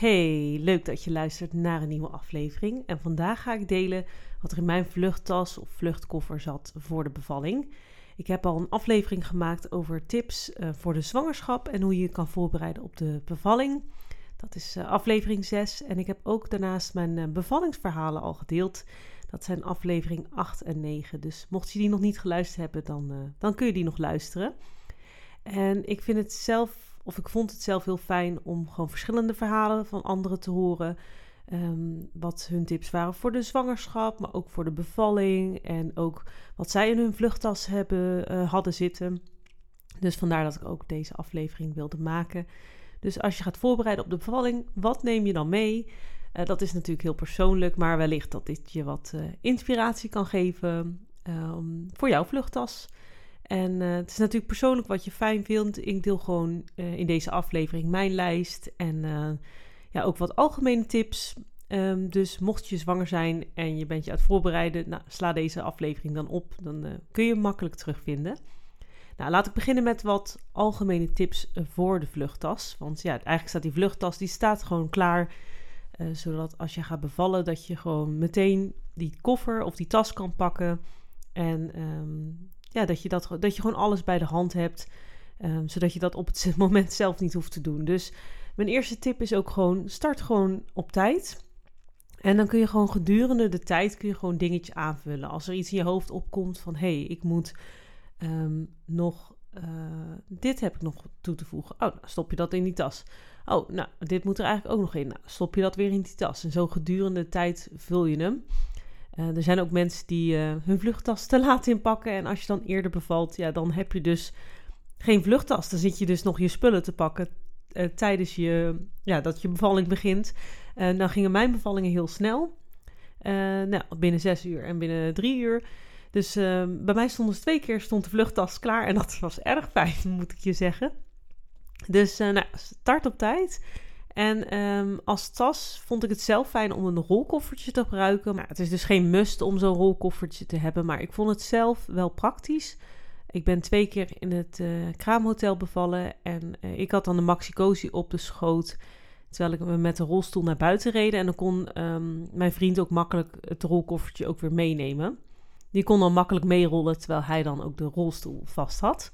Hey, leuk dat je luistert naar een nieuwe aflevering. En vandaag ga ik delen wat er in mijn vluchttas of vluchtkoffer zat voor de bevalling. Ik heb al een aflevering gemaakt over tips uh, voor de zwangerschap en hoe je je kan voorbereiden op de bevalling. Dat is uh, aflevering 6. En ik heb ook daarnaast mijn uh, bevallingsverhalen al gedeeld. Dat zijn aflevering 8 en 9. Dus mocht je die nog niet geluisterd hebben, dan, dan kun je die nog luisteren. En ik vind het zelf of ik vond het zelf heel fijn om gewoon verschillende verhalen van anderen te horen. Ehm, wat hun tips waren voor de zwangerschap, maar ook voor de bevalling. En ook wat zij in hun vluchttas hebben, uh, hadden zitten. Dus vandaar dat ik ook deze aflevering wilde maken. Dus als je gaat voorbereiden op de bevalling, wat neem je dan mee? Uh, dat is natuurlijk heel persoonlijk, maar wellicht dat dit je wat uh, inspiratie kan geven um, voor jouw vluchttas. En uh, het is natuurlijk persoonlijk wat je fijn vindt. Ik deel gewoon uh, in deze aflevering mijn lijst en uh, ja, ook wat algemene tips. Um, dus mocht je zwanger zijn en je bent je aan het voorbereiden, nou, sla deze aflevering dan op. Dan kun je hem makkelijk terugvinden. Nou, laat ik beginnen met wat algemene tips voor de vluchttas. Want ja, eigenlijk staat die vluchttas die staat gewoon klaar. zodat als je gaat bevallen, dat je gewoon meteen die koffer of die tas kan pakken. En um, ja, dat, je dat, dat je gewoon alles bij de hand hebt. Um, zodat je dat op het moment zelf niet hoeft te doen. Dus mijn eerste tip is ook gewoon: start gewoon op tijd. En dan kun je gewoon gedurende de tijd kun je gewoon dingetjes aanvullen. Als er iets in je hoofd opkomt van hé, hey, ik moet um, nog. Uh, dit heb ik nog toe te voegen. Oh, dan stop je dat in die tas. Oh, nou, dit moet er eigenlijk ook nog in. Nou, stop je dat weer in die tas. En zo gedurende de tijd vul je hem. Uh, er zijn ook mensen die uh, hun vluchttas te laat inpakken. En als je dan eerder bevalt, ja, dan heb je dus geen vluchttas. Dan zit je dus nog je spullen te pakken uh, tijdens je, ja, dat je bevalling begint. dan gingen mijn bevallingen heel snel. nou, binnen zes uur en binnen drie uur. Dus bij mij stond dus twee keer stond de vluchttas klaar. En dat was erg fijn, moet ik je zeggen. Dus nou, start op tijd. En um, als tas vond ik het zelf fijn om een rolkoffertje te gebruiken. Het is dus geen must om zo'n rolkoffertje te hebben. Maar ik vond het zelf wel praktisch. Ik ben twee keer in het uh, kraamhotel bevallen. En uh, ik had dan de Maxi op de schoot. Terwijl ik me met de rolstoel naar buiten reden. En dan kon um, mijn vriend ook makkelijk het rolkoffertje ook weer meenemen. Die kon dan makkelijk meerollen terwijl hij dan ook de rolstoel vast had.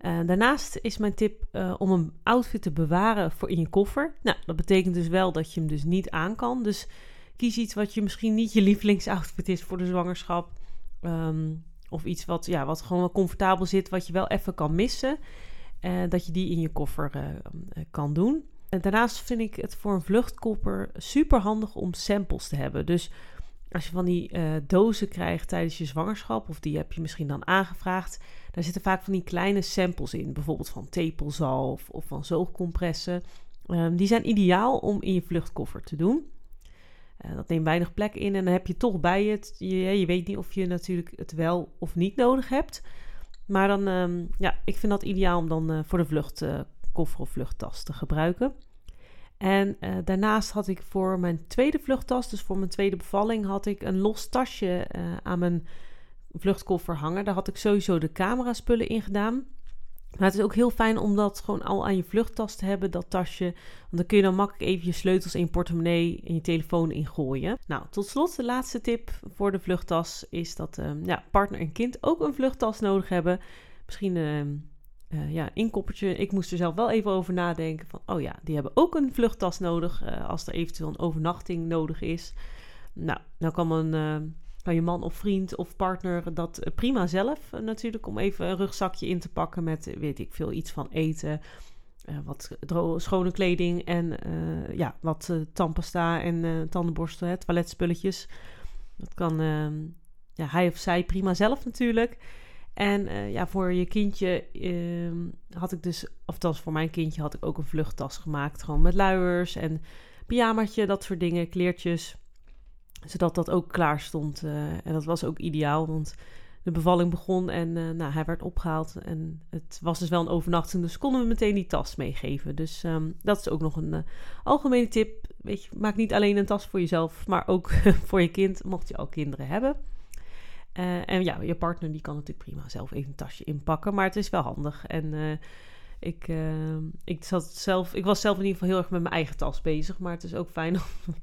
Uh, daarnaast is mijn tip uh, om een outfit te bewaren voor in je koffer. Nou, dat betekent dus wel dat je hem dus niet aan kan. Dus kies iets wat je misschien niet je lievelingsoutfit is voor de zwangerschap. Um, of iets wat, ja, wat gewoon wel comfortabel zit, wat je wel even kan missen. Uh, dat je die in je koffer kan doen. En daarnaast vind ik het voor een vluchtkoffer super handig om samples te hebben. Dus als je van die uh, dozen krijgt tijdens je zwangerschap, of die heb je misschien dan aangevraagd, daar zitten vaak van die kleine samples in, bijvoorbeeld van tepelzalf of van zoogcompressen. Um, die zijn ideaal om in je vluchtkoffer te doen. Uh, dat neemt weinig plek in en dan heb je toch bij het. Je, je weet niet of je natuurlijk het wel of niet nodig hebt. Maar dan, um, ja, ik vind dat ideaal om dan uh, voor de vluchtkoffer of vluchttas te gebruiken. En uh, daarnaast had ik voor mijn tweede vluchttas, dus voor mijn tweede bevalling, had ik een los tasje uh, aan mijn vluchtkoffer hangen. Daar had ik sowieso de camera-spullen in gedaan. Maar het is ook heel fijn om dat gewoon al aan je vluchttas te hebben, dat tasje. Want dan kun je dan makkelijk even je sleutels in je portemonnee en je telefoon ingooien. Nou, tot slot de laatste tip voor de vluchttas is dat um, ja, partner en kind ook een vluchttas nodig hebben. Misschien um, uh, ja, inkoppertje. Ik moest er zelf wel even over nadenken van, oh ja, die hebben ook een vluchttas nodig uh, als er eventueel een overnachting nodig is. Nou, dan kan, uh, kan je man of vriend of partner dat prima zelf natuurlijk om even een rugzakje in te pakken met, weet ik veel, iets van eten, wat schone kleding en ja, wat tandpasta en tandenborstel, toiletspulletjes. Dat kan ja, hij of zij prima zelf natuurlijk. En uh, ja, voor je kindje uh, had ik dus, of althans voor mijn kindje had ik ook een vluchttas gemaakt. Gewoon met luiers en pyjamaatje, dat soort dingen, kleertjes. zodat dat ook klaar stond. en dat was ook ideaal, want de bevalling begon en nou, hij werd opgehaald. En het was dus wel een overnachting, dus konden we meteen die tas meegeven. Dus ehm, dat is ook nog een algemene tip. Weet je, maak niet alleen een tas voor jezelf, maar ook voor je kind, mocht je al kinderen hebben. Uh, en ja, je partner die kan natuurlijk prima zelf even een tasje inpakken, maar het is wel handig. En uh, ik, uh, ik, zat zelf, ik was zelf in ieder geval heel erg met mijn eigen tas bezig, maar het is ook fijn.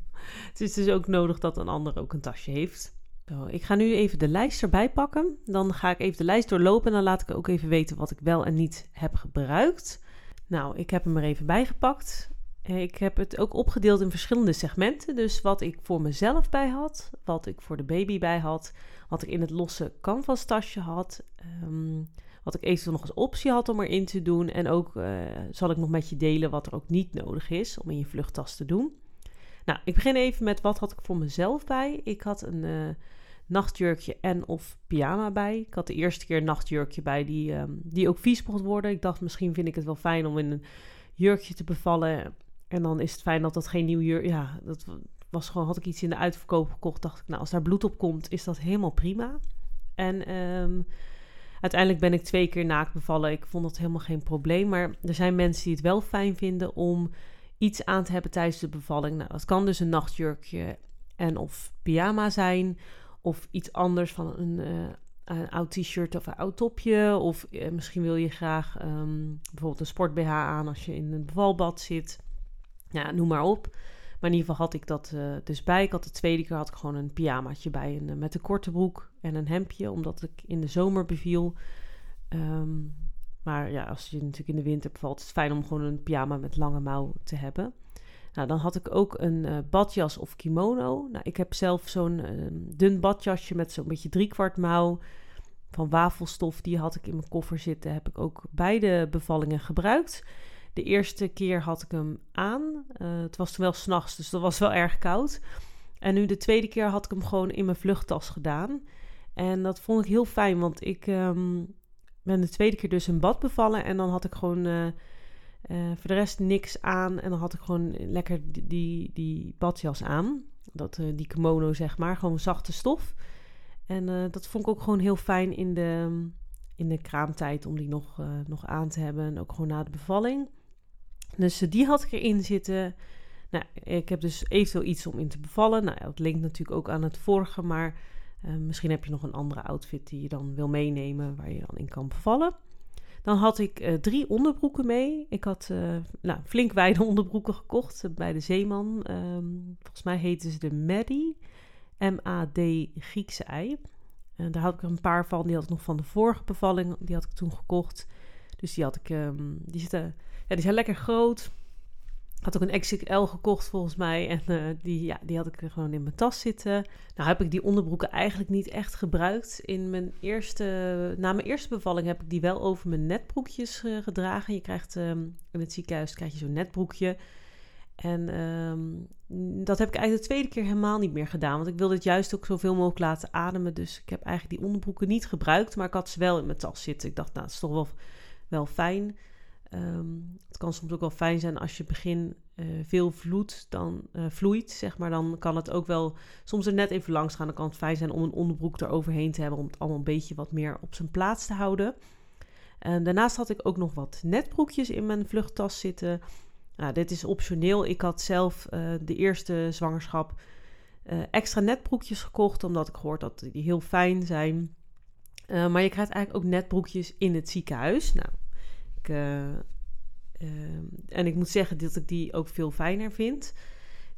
het is dus ook nodig dat een ander ook een tasje heeft. Ik ga nu even de lijst erbij pakken. Dan ga ik even de lijst doorlopen en dan laat ik ook even weten wat ik wel en niet heb gebruikt. Nou, ik heb hem er even bijgepakt. Eh, ik heb het ook opgedeeld in verschillende segmenten. Dus wat ik voor mezelf bij had, wat ik voor de baby bij had, wat ik in het losse canvas tasje had, ehm, wat ik eventueel nog als optie had om erin te doen. En ook uh, zal ik nog met je delen wat er ook niet nodig is om in je vluchttas te doen. Nou, ik begin even met wat had ik voor mezelf bij. Ik had een uh, nachtjurkje en of pyjama bij. Ik had de eerste keer een nachtjurkje bij die, um, die ook vies mocht worden. Ik dacht misschien vind ik het wel fijn om in een jurkje te bevallen en dan is het fijn dat dat geen nieuw jurk... Ja, dat was gewoon... Had ik iets in de uitverkoop gekocht, dacht ik... Nou, als daar bloed op komt, is dat helemaal prima. En ehm, uiteindelijk ben ik twee keer naakt bevallen. Ik vond dat helemaal geen probleem. Maar er zijn mensen die het wel fijn vinden om iets aan te hebben tijdens de bevalling. Nou, dat kan dus een nachtjurkje en of pyjama zijn. Of iets anders van een, uh, een oud t-shirt of een oud topje. Of uh, misschien wil je graag um, bijvoorbeeld een sport BH aan als je in een bevalbad zit ja, noem maar op. Maar in ieder geval had ik dat uh, dus bij. Ik had de tweede keer had ik gewoon een pyjamaatje bij. Uh, met een korte broek en een hemdje. Omdat ik in de zomer beviel. Um, maar ja, als je natuurlijk in de winter bevalt, is het fijn om gewoon een pyjama met lange mouw te hebben. Nou, dan had ik ook een uh, badjas of kimono. Nou, ik heb zelf zo'n dun badjasje met zo'n beetje driekwart mouw van wafelstof. Die had ik in mijn koffer zitten. Heb ik ook beide bevallingen gebruikt. De eerste keer had ik hem aan. Uh, het was toen wel s'nachts, dus dat was wel erg koud. En nu de tweede keer had ik hem gewoon in mijn vluchttas gedaan. En dat vond ik heel fijn, want ik um, ben de tweede keer dus in bad bevallen. En dan had ik gewoon uh, uh, voor de rest niks aan. En dan had ik gewoon lekker die, die, die badjas aan. Dat, die kimono, zeg maar. Gewoon zachte stof. En dat vond ik ook gewoon heel fijn in de, in de kraamtijd om die nog, nog aan te hebben. En ook gewoon na de bevalling. Dus eh, die had ik erin zitten. Nou, ik heb dus eventueel iets om in te bevallen. Nou, dat linkt natuurlijk ook aan het vorige, maar uh, misschien heb je nog een andere outfit die je dan wil meenemen, waar je dan in kan bevallen. Dan had ik uh, drie onderbroeken mee. Ik had nou, flink wijde onderbroeken gekocht bij de Zeeman. Um, volgens mij heten ze de Maddie. M-A-D Griekse ei. Daar had ik een paar van. Die had ik nog van de vorige bevalling. Die had ik toen gekocht. Dus die had ik. Um, die zitten ja, die zijn lekker groot. Had ook een XXL gekocht volgens mij. En uh, die, ja, die had ik gewoon in mijn tas zitten. Nou heb ik die onderbroeken eigenlijk niet echt gebruikt. In mijn eerste, na mijn eerste bevalling heb ik die wel over mijn netbroekjes uh, gedragen. Je krijgt um, in het ziekenhuis krijg je zo'n netbroekje. En um, dat heb ik eigenlijk de tweede keer helemaal niet meer gedaan. Want ik wilde het juist ook zoveel mogelijk laten ademen. Dus ik heb eigenlijk die onderbroeken niet gebruikt. Maar ik had ze wel in mijn tas zitten. Ik dacht, nou, het is toch wel, wel fijn. Um, het kan soms ook wel fijn zijn als je begin uh, veel vloed, dan, uh, vloeit, zeg maar. Dan kan het ook wel soms er net even langs gaan. Dan kan het fijn zijn om een onderbroek eroverheen te hebben. Om het allemaal een beetje wat meer op zijn plaats te houden. En daarnaast had ik ook nog wat netbroekjes in mijn vluchttas zitten. Nou, dit is optioneel. Ik had zelf uh, de eerste zwangerschap extra netbroekjes gekocht. Omdat ik gehoord dat die heel fijn zijn. maar je krijgt eigenlijk ook netbroekjes in het ziekenhuis. Nou, uh, en ik moet zeggen dat ik die ook veel fijner vind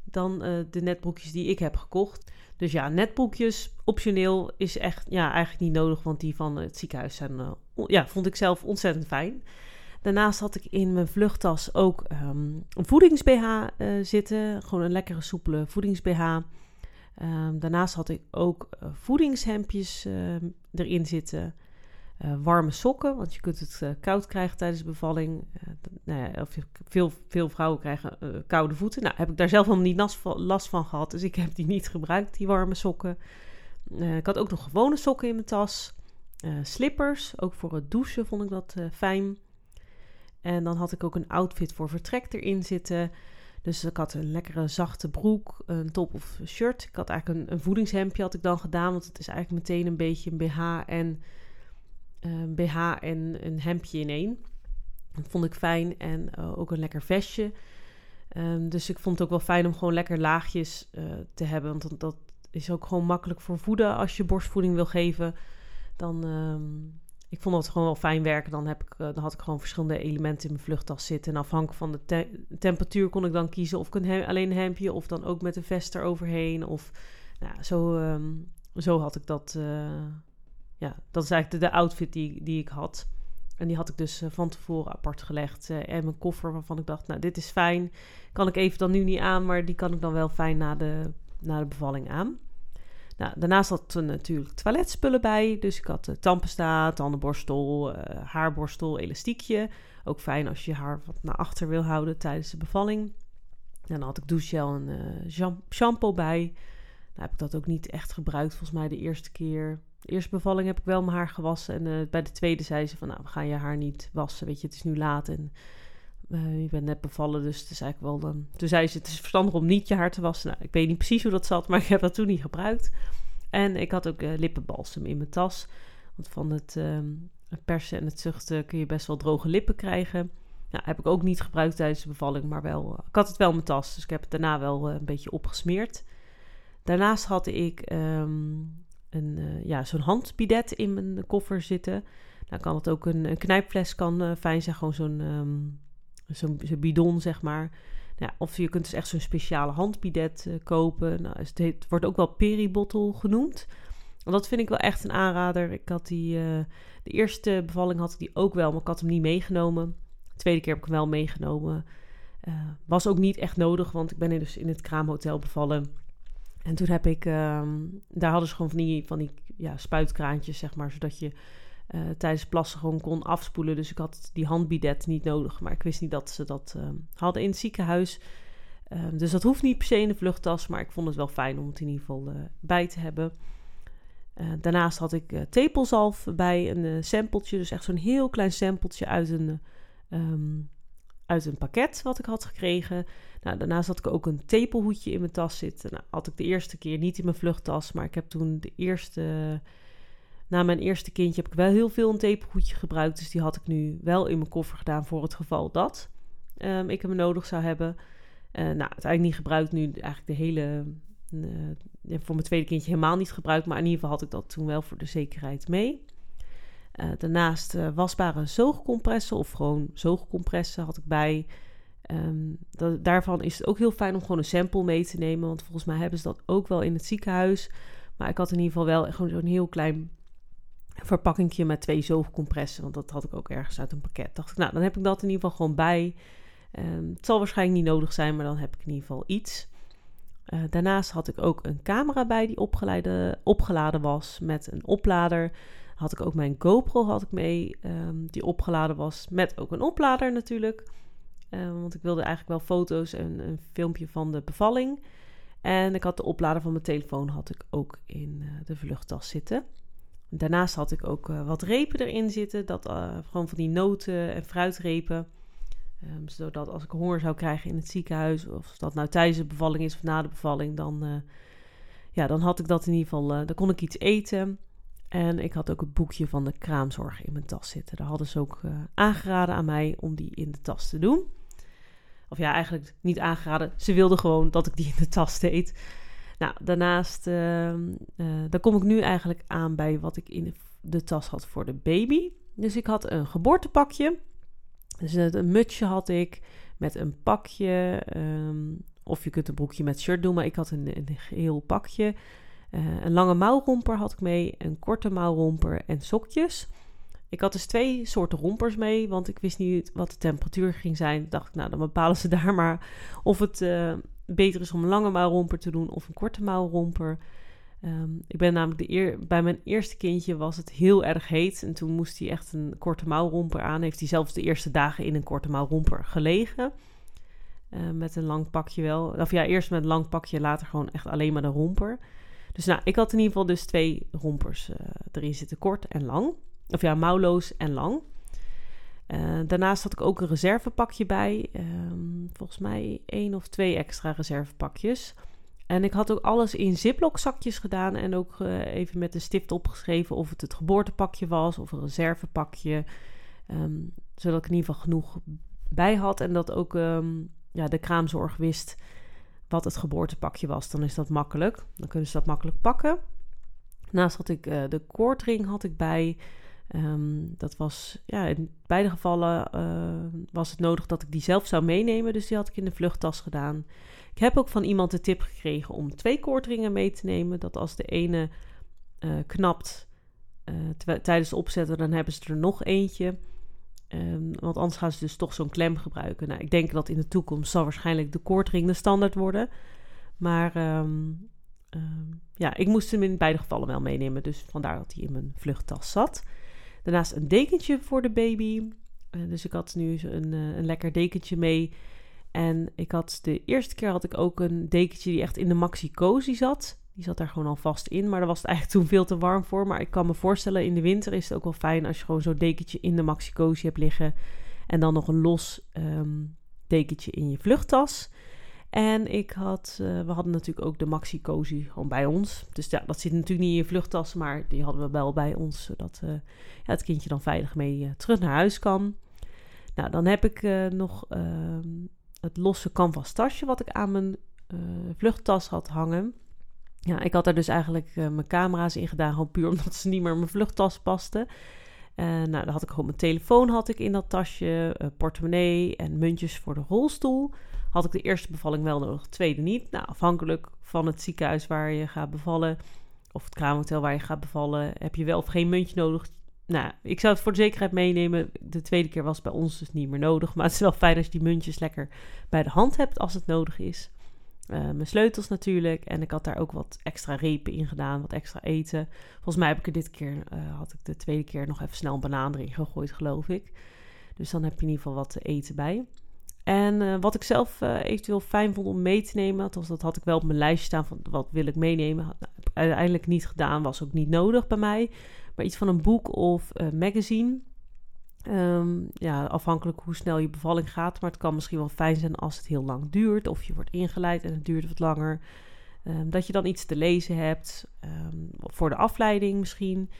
dan uh, de netbroekjes die ik heb gekocht. Dus ja, netbroekjes optioneel is echt ja, eigenlijk niet nodig, want die van het ziekenhuis zijn, ja, vond ik zelf ontzettend fijn. Daarnaast had ik in mijn vluchttas ook um, een voedings-BH zitten. Gewoon een lekkere, soepele voedings-BH. Ehm, daarnaast had ik ook voedingshemdjes ehm, erin zitten. Uh, warme sokken, want je kunt het uh, koud krijgen tijdens de bevalling. Uh, nou ja, of veel, veel vrouwen krijgen koude voeten. Nou, heb ik daar zelf helemaal niet last van, last van, gehad, dus ik heb die niet gebruikt, die warme sokken. ik had ook nog gewone sokken in mijn tas. slippers, ook voor het douchen vond ik dat fijn. En dan had ik ook een outfit voor vertrek erin zitten. Dus ik had een lekkere zachte broek, een top of shirt. Ik had eigenlijk een, een voedingshemdje had ik dan gedaan, want het is eigenlijk meteen een beetje een BH en een BH en een hemdje in één. Dat vond ik fijn en uh, ook een lekker vestje. Um, dus ik vond het ook wel fijn om gewoon lekker laagjes uh, te hebben, want dat, is ook gewoon makkelijk voor voeden als je borstvoeding wil geven. Dan um, ik vond dat gewoon wel fijn werken. Dan, heb ik, uh, dan had ik gewoon verschillende elementen in mijn vluchttas zitten. En afhankelijk van de te temperatuur kon ik dan kiezen of ik een alleen een hemdje of dan ook met een vest eroverheen. Of nou, zo, zo had ik dat. Ja, dat is eigenlijk de, outfit die, die ik had. En die had ik dus uh, van tevoren apart gelegd. en mijn koffer waarvan ik dacht, nou dit is fijn. Kan ik even dan nu niet aan, maar die kan ik dan wel fijn na de, na de bevalling aan. Nou, daarnaast had er natuurlijk toiletspullen bij. Dus ik had uh, tandpasta, tandenborstel, haarborstel, elastiekje. Ook fijn als je haar wat naar achter wil houden tijdens de bevalling. Dan had ik douchegel en shampoo bij. Nou heb ik dat ook niet echt gebruikt. Volgens mij de eerste keer. Eerste bevalling heb ik wel mijn haar gewassen. En bij de tweede zei ze van, nou, we gaan je haar niet wassen. Weet je, het is nu laat en uh, je bent net bevallen, dus het is eigenlijk wel dan. Toen zei ze: Het is verstandig om niet je haar te wassen. Nou, ik weet niet precies hoe dat zat, maar ik heb dat toen niet gebruikt. En ik had ook uh, lippenbalsem in mijn tas. Want van het, um, persen en het zuchten kun je best wel droge lippen krijgen. Nou, heb ik ook niet gebruikt tijdens de bevalling, maar wel. Ik had het wel in mijn tas, dus ik heb het daarna wel een beetje opgesmeerd. Daarnaast had ik um, een, ja, zo'n handbidet in mijn koffer zitten. Nou kan het ook een, een knijpfles kan fijn zijn, gewoon zo'n. Um, zo'n zo bidon, zeg maar. Of je kunt dus echt zo'n speciale handbidet uh, kopen. Nou, het, wordt ook wel peribottle genoemd. Dat vind ik wel echt een aanrader. Ik had die, de eerste bevalling had ik die ook wel, maar ik had hem niet meegenomen. De tweede keer heb ik hem wel meegenomen. Was ook niet echt nodig, want ik ben dus in het kraamhotel bevallen. En toen heb ik, um, daar hadden ze gewoon van die, van die ja, spuitkraantjes, zeg maar, zodat je uh, tijdens plassen gewoon kon afspoelen. Dus ik had die handbidet niet nodig. Maar ik wist niet dat ze dat uh, hadden in het ziekenhuis. Uh, dus dat hoeft niet per se in de vluchttas. Maar ik vond het wel fijn om het in ieder geval bij te hebben. daarnaast had ik tepelzalf bij, een sampletje. Dus echt zo'n heel klein sampletje uit een, uit een pakket wat ik had gekregen. Nou, daarnaast had ik ook een tepelhoedje in mijn tas zitten. Nou, had ik de eerste keer niet in mijn vluchttas. Maar ik heb toen de eerste na mijn eerste kindje heb ik wel heel veel een tepelgoedje gebruikt. Dus die had ik nu wel in mijn koffer gedaan voor het geval dat um, ik hem nodig zou hebben. Uh, nou, uiteindelijk niet gebruikt. Nu eigenlijk de hele. Uh, voor mijn tweede kindje helemaal niet gebruikt. Maar in ieder geval had ik dat toen wel voor de zekerheid mee. Uh, daarnaast wasbare zoogcompressen of gewoon zoogcompressen had ik bij. Um, dat, daarvan is het ook heel fijn om gewoon een sample mee te nemen. Want volgens mij hebben ze dat ook wel in het ziekenhuis. Maar ik had in ieder geval wel gewoon zo'n heel klein verpakkingje met twee zoogcompressen. Want dat had ik ook ergens uit een pakket. Dacht ik, nou, dan heb ik dat in ieder geval gewoon bij. Um, het zal waarschijnlijk niet nodig zijn, maar dan heb ik in ieder geval iets. Uh, daarnaast had ik ook een camera bij die opgeladen was met een oplader. Had ik ook mijn GoPro had ik mee, um, die opgeladen was met ook een oplader natuurlijk. Uh, want ik wilde eigenlijk wel foto's en een filmpje van de bevalling. En ik had de oplader van mijn telefoon had ik ook in uh, de vluchttas zitten. Daarnaast had ik ook uh, wat repen erin zitten. Dat, uh, gewoon van die noten en fruitrepen. Um, zodat als ik honger zou krijgen in het ziekenhuis, of dat nou tijdens de bevalling is of na de bevalling, dan, ja, dan had ik dat in ieder geval, dan kon ik iets eten. En ik had ook het boekje van de kraamzorg in mijn tas zitten. Daar hadden ze ook aangeraden aan mij om die in de tas te doen. Of ja, eigenlijk niet aangeraden. Ze wilden gewoon dat ik die in de tas deed. Nou, daarnaast, uh, dan kom ik nu eigenlijk aan bij wat ik in de, tas had voor de baby. Dus ik had een geboortepakje. Dus een mutsje had ik met een pakje. Um, of je kunt een broekje met shirt doen, maar ik had een, een geheel pakje. Uh, een lange mouwromper had ik mee, een korte mouwromper en sokjes. Ik had dus twee soorten rompers mee, want ik wist niet wat de temperatuur ging zijn. Dacht ik, nou, dan bepalen ze daar maar of het uh, beter is om een lange mouwromper te doen of een korte mouwromper. Um, ik ben namelijk de eer, bij mijn eerste kindje was het heel erg heet. En toen moest hij echt een korte mouwromper aan. Heeft hij zelfs de eerste dagen in een korte mouwromper gelegen. Uh, met een lang pakje wel. Of ja, eerst met een lang pakje, later gewoon echt alleen maar de romper. Dus nou, ik had in ieder geval dus twee rompers uh, erin zitten, kort en lang. Of ja, mouwloos en lang. Uh, daarnaast had ik ook een reservepakje bij. Um, volgens mij één of twee extra reservepakjes. En ik had ook alles in ziploc zakjes gedaan. En ook uh, even met een stift opgeschreven of het het geboortepakje was of een reservepakje. Um, zodat ik in ieder geval genoeg bij had. En dat ook um, ja, de kraamzorg wist wat het geboortepakje was. Dan is dat makkelijk. Dan kunnen ze dat makkelijk pakken. Naast had ik uh, de koordring had ik bij. Um, dat was, ja, in beide gevallen uh, was het nodig dat ik die zelf zou meenemen. Dus die had ik in de vluchttas gedaan. Ik heb ook van iemand de tip gekregen om twee koordringen mee te nemen. Dat als de ene uh, knapt tijdens opzetten, dan hebben ze er nog eentje. Um, want anders gaan ze dus toch zo'n klem gebruiken. Nou, ik denk dat in de toekomst zal waarschijnlijk de koordring de standaard worden. Maar um, um, ja, ik moest hem in beide gevallen wel meenemen. Dus vandaar dat hij in mijn vluchttas zat. Daarnaast een dekentje voor de baby. Uh, dus ik had nu een, uh, een lekker dekentje mee. En ik had de eerste keer had ik ook een dekentje die echt in de maxi cozy zat. Die zat daar gewoon al vast in. Maar daar was het eigenlijk toen veel te warm voor. Maar ik kan me voorstellen, in de winter is het ook wel fijn als je gewoon zo'n dekentje in de maxi cozy hebt liggen. En dan nog een los um, dekentje in je vluchttas. En ik had, uh, we hadden natuurlijk ook de Maxi Cozy gewoon bij ons. Dus ja, dat zit natuurlijk niet in je vluchttas, maar die hadden we wel bij ons. Zodat uh, ja, het kindje dan veilig mee uh, terug naar huis kan. Nou, dan heb ik nog ehm, het losse canvas tasje wat ik aan mijn vluchttas had hangen. Ja, ik had daar dus eigenlijk mijn camera's in gedaan, gewoon puur omdat ze niet meer in mijn vluchttas pasten. nou, dan had ik gewoon mijn telefoon had ik in dat tasje, portemonnee en muntjes voor de rolstoel had ik de eerste bevalling wel nodig, de tweede niet. Nou, afhankelijk van het ziekenhuis waar je gaat bevallen, of het kraamhotel waar je gaat bevallen, heb je wel of geen muntje nodig. Nou, ik zou het voor de zekerheid meenemen. De tweede keer was bij ons dus niet meer nodig. Maar het is wel fijn als je die muntjes lekker bij de hand hebt als het nodig is. Uh, mijn sleutels natuurlijk. En ik had daar ook wat extra repen in gedaan, wat extra eten. Volgens mij heb ik er dit keer, uh, had ik de tweede keer nog even snel een banaan erin gegooid, geloof ik. Dus dan heb je in ieder geval wat te eten bij. En uh, wat ik zelf eventueel fijn vond om mee te nemen, althans dat had ik wel op mijn lijstje staan van wat wil ik meenemen. Nou, heb ik uiteindelijk niet gedaan, was ook niet nodig bij mij. Maar iets van een boek of magazine. Um, ja, afhankelijk hoe snel je bevalling gaat. Maar het kan misschien wel fijn zijn als het heel lang duurt. Of je wordt ingeleid en het duurt wat langer. Um, dat je dan iets te lezen hebt. Um, voor de afleiding misschien.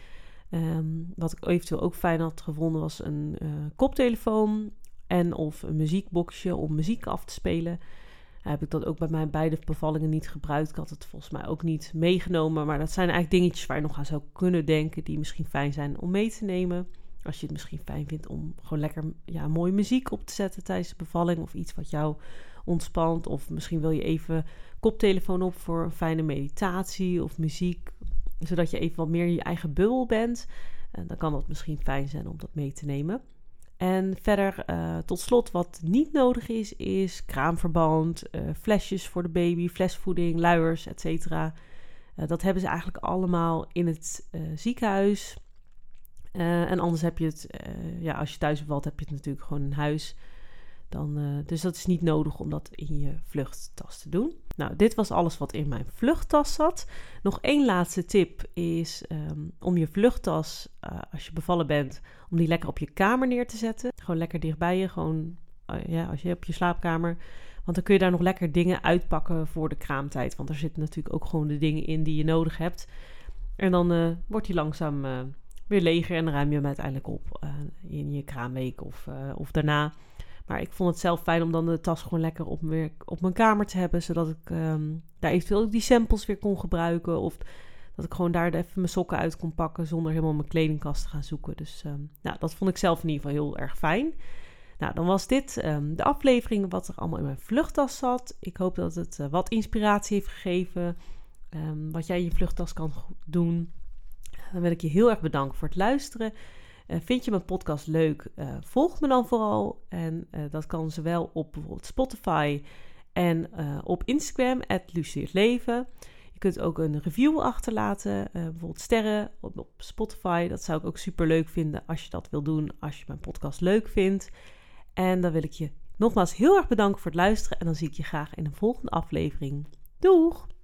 wat ik eventueel ook fijn had gevonden was een koptelefoon en of een muziekboxje om muziek af te spelen. Heb ik dat ook bij mijn beide bevallingen niet gebruikt. Ik had het volgens mij ook niet meegenomen. Maar dat zijn eigenlijk dingetjes waar je nog aan zou kunnen denken. Die misschien fijn zijn om mee te nemen. Als je het misschien fijn vindt om gewoon lekker ja, mooie muziek op te zetten tijdens de bevalling. Of iets wat jou ontspant. Of misschien wil je even koptelefoon op voor een fijne meditatie of muziek. Zodat je even wat meer je eigen bubbel bent. En dan kan dat misschien fijn zijn om dat mee te nemen. En verder, uh, tot slot, wat niet nodig is, is kraamverband, uh, flesjes voor de baby, flesvoeding, luiers, etc. Eh, dat hebben ze eigenlijk allemaal in het ziekenhuis. En anders heb je het, ja, als je thuis bevalt, heb je het natuurlijk gewoon in huis. Dan, dus dat is niet nodig om dat in je vluchttas te doen. Nou, dit was alles wat in mijn vluchttas zat. Nog één laatste tip is um, om je vluchttas, als je bevallen bent, om die lekker op je kamer neer te zetten. Gewoon lekker dichtbij je, gewoon ja, als je op je slaapkamer. Want dan kun je daar nog lekker dingen uitpakken voor de kraamtijd. Want er zitten natuurlijk ook gewoon de dingen in die je nodig hebt. En dan wordt die langzaam weer leger en ruim je hem uiteindelijk op in je kraamweek of, of daarna. Maar ik vond het zelf fijn om dan de tas gewoon lekker op, op mijn kamer te hebben. Zodat ik um, daar eventueel die samples weer kon gebruiken. Of dat ik gewoon daar even mijn sokken uit kon pakken zonder helemaal mijn kledingkast te gaan zoeken. Dus um, nou, dat vond ik zelf in ieder geval heel erg fijn. Nou, dan was dit um, de aflevering wat er allemaal in mijn vluchttas zat. Ik hoop dat het uh, wat inspiratie heeft gegeven. wat jij in je vluchttas kan doen. Dan wil ik je heel erg bedanken voor het luisteren. Uh, vind je mijn podcast leuk? Uh, volg me dan vooral. En uh, dat kan zowel op bijvoorbeeld Spotify en op Instagram, Leven. Je kunt ook een review achterlaten, bijvoorbeeld sterren op, op, Spotify. Dat zou ik ook super leuk vinden als je dat wil doen, als je mijn podcast leuk vindt. En dan wil ik je nogmaals heel erg bedanken voor het luisteren. En dan zie ik je graag in een volgende aflevering. Doeg!